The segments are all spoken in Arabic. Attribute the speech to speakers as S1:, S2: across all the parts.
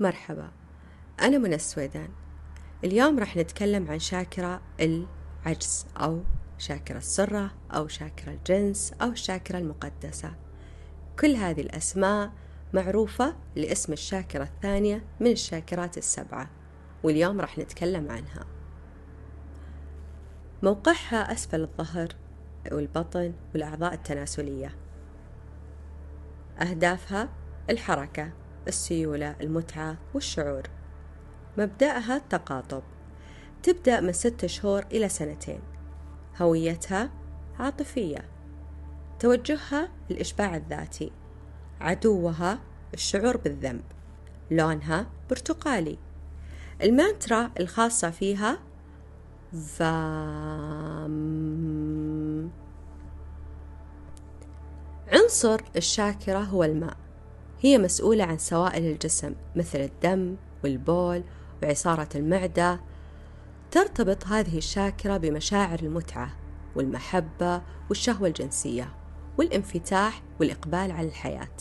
S1: مرحبا. أنا منى السويدان. اليوم راح نتكلم عن شاكرة العجز أو شاكرة السرة أو شاكرة الجنس أو الشاكرة المقدسة. كل هذه الأسماء معروفة لاسم الشاكرة الثانية من الشاكرات السبعة واليوم راح نتكلم عنها. موقعها أسفل الظهر والبطن والأعضاء التناسلية. أهدافها الحركة. السيولة المتعة والشعور. مبدأها التقاطب. تبدأ من ست شهور إلى سنتين. هويتها عاطفية. توجهها الإشباع الذاتي. عدوها الشعور بالذنب. لونها برتقالي. المانترا الخاصة فيها فام. عنصر الشاكرة هو الماء. هي مسؤولة عن سوائل الجسم مثل الدم والبول وعصارة المعدة. ترتبط هذه الشاكرة بمشاعر المتعة والمحبة والشهوة الجنسية والانفتاح والإقبال على الحياة.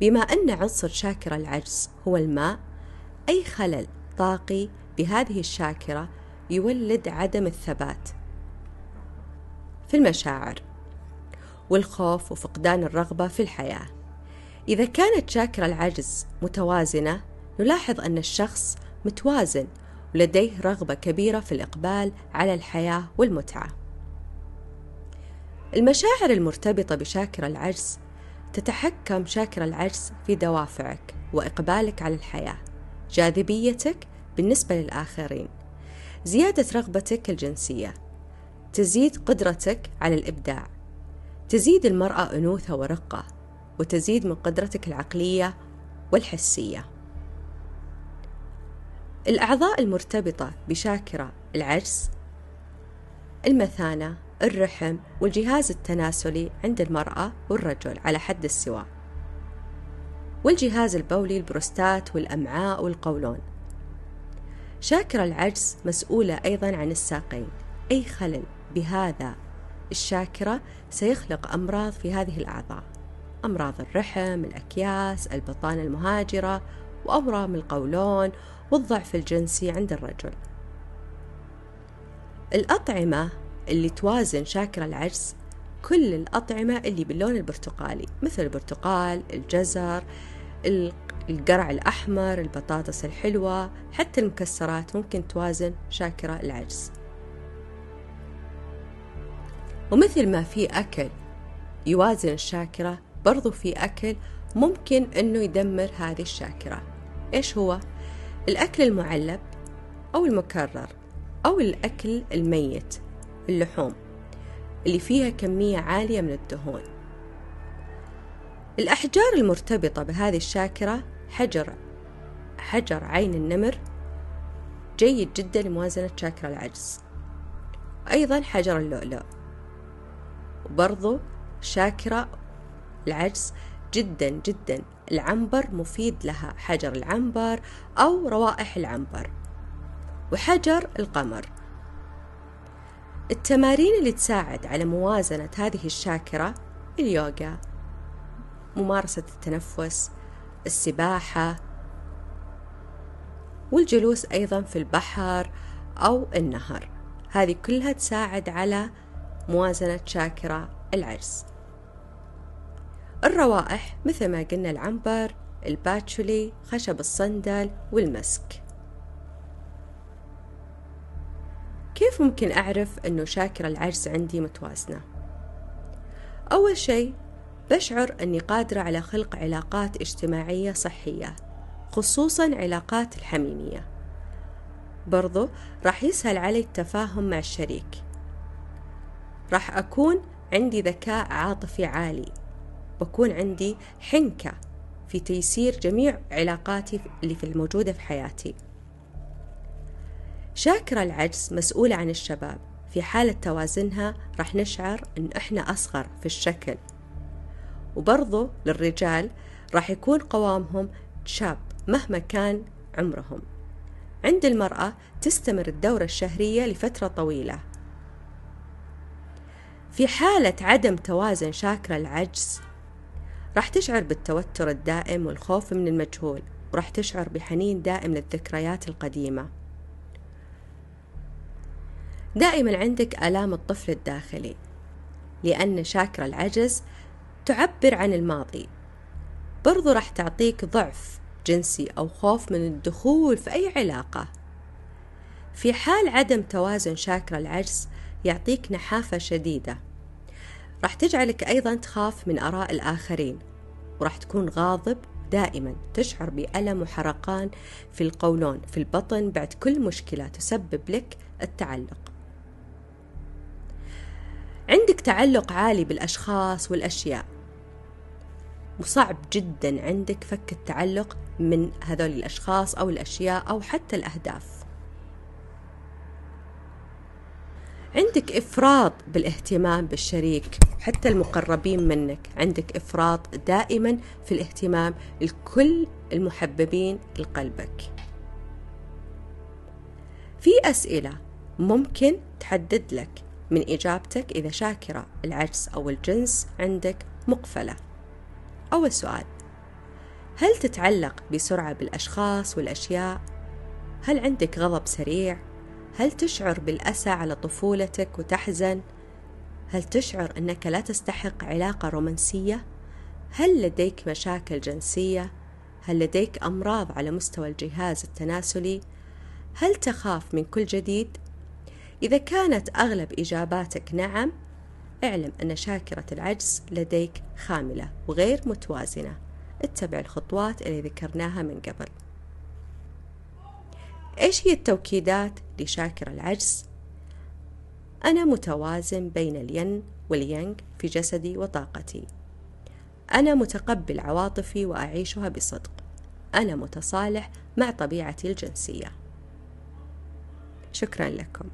S1: بما أن عنصر شاكرة العجز هو الماء أي خلل طاقي بهذه الشاكرة يولد عدم الثبات في المشاعر والخوف وفقدان الرغبة في الحياة. إذا كانت شاكرة العجز متوازنة نلاحظ أن الشخص متوازن ولديه رغبة كبيرة في الإقبال على الحياة والمتعة. المشاعر المرتبطة بشاكرة العجز تتحكم شاكرة العجز في دوافعك وإقبالك على الحياة، جاذبيتك بالنسبة للآخرين، زيادة رغبتك الجنسية، تزيد قدرتك على الإبداع، تزيد المرأة أنوثة ورقة، وتزيد من قدرتك العقلية والحسية. الأعضاء المرتبطة بشاكرة العجز المثانة الرحم والجهاز التناسلي عند المرأة والرجل على حد السواء والجهاز البولي البروستات والأمعاء والقولون. شاكرة العجز مسؤولة أيضا عن الساقين. أي خلل بهذا الشاكرة سيخلق أمراض في هذه الأعضاء. أمراض الرحم الأكياس البطانة المهاجرة وأورام القولون والضعف الجنسي عند الرجل. الأطعمة اللي توازن شاكرة العجز كل الأطعمة اللي باللون البرتقالي مثل البرتقال الجزر القرع الأحمر البطاطس الحلوة حتى المكسرات ممكن توازن شاكرة العجز. ومثل ما في أكل يوازن الشاكرة برضو في أكل ممكن أنه يدمر هذه الشاكرة. إيش هو؟ الأكل المعلب أو المكرر أو الأكل الميت اللحوم اللي فيها كمية عالية من الدهون. الأحجار المرتبطة بهذه الشاكرة حجر حجر عين النمر جيد جدا لموازنة شاكرة العجز. أيضا حجر اللؤلؤ. وبرضو شاكرة العجز جدا جدا. العنبر مفيد لها حجر العنبر أو روائح العنبر. وحجر القمر. التمارين اللي تساعد على موازنة هذه الشاكرة اليوغا. ممارسة التنفس السباحة والجلوس أيضا في البحر أو النهر. هذه كلها تساعد على موازنة شاكرة العجز. الروائح مثل ما قلنا العنبر الباتشولي خشب الصندل والمسك. كيف ممكن أعرف أنه شاكرة العجز عندي متوازنة؟ أول شيء بشعر أني قادرة على خلق علاقات اجتماعية صحية خصوصا علاقات الحميمية. برضو راح يسهل علي التفاهم مع الشريك. راح أكون عندي ذكاء عاطفي عالي. بكون عندي حنكة في تيسير جميع علاقاتي اللي في الموجودة في حياتي. شاكرة العجز مسؤولة عن الشباب. في حالة توازنها راح نشعر إن إحنا أصغر في الشكل. وبرضو للرجال راح يكون قوامهم شاب مهما كان عمرهم. عند المرأة تستمر الدورة الشهرية لفترة طويلة. في حالة عدم توازن شاكرة العجز راح تشعر بالتوتر الدائم والخوف من المجهول وراح تشعر بحنين دائم للذكريات القديمة. دائما عندك آلام الطفل الداخلي لأن شاكرة العجز تعبر عن الماضي. برضو راح تعطيك ضعف جنسي أو خوف من الدخول في أي علاقة. في حال عدم توازن شاكرا العجز يعطيك نحافة شديدة. راح تجعلك أيضا تخاف من آراء الآخرين وراح تكون غاضب دائما تشعر بألم وحرقان في القولون في البطن بعد كل مشكلة تسبب لك التعلق. عندك تعلق عالي بالأشخاص والأشياء وصعب جدا عندك فك التعلق من هذول الأشخاص أو الأشياء أو حتى الأهداف. عندك إفراط بالاهتمام بالشريك حتى المقربين منك عندك إفراط دائما في الاهتمام لكل المحببين لقلبك في أسئلة ممكن تحدد لك من إجابتك إذا شاكرة العجز أو الجنس عندك مقفلة أول سؤال هل تتعلق بسرعة بالأشخاص والأشياء؟ هل عندك غضب سريع؟ هل تشعر بالأسى على طفولتك وتحزن؟ هل تشعر أنك لا تستحق علاقة رومانسية؟ هل لديك مشاكل جنسية؟ هل لديك أمراض على مستوى الجهاز التناسلي؟ هل تخاف من كل جديد؟ إذا كانت أغلب إجاباتك نعم اعلم أن شاكرة العجز لديك خاملة وغير متوازنة اتبع الخطوات اللي ذكرناها من قبل إيش هي التوكيدات لشاكر العجز؟ أنا متوازن بين الين واليانغ في جسدي وطاقتي. أنا متقبل عواطفي وأعيشها بصدق. أنا متصالح مع طبيعتي الجنسية. شكرا لكم.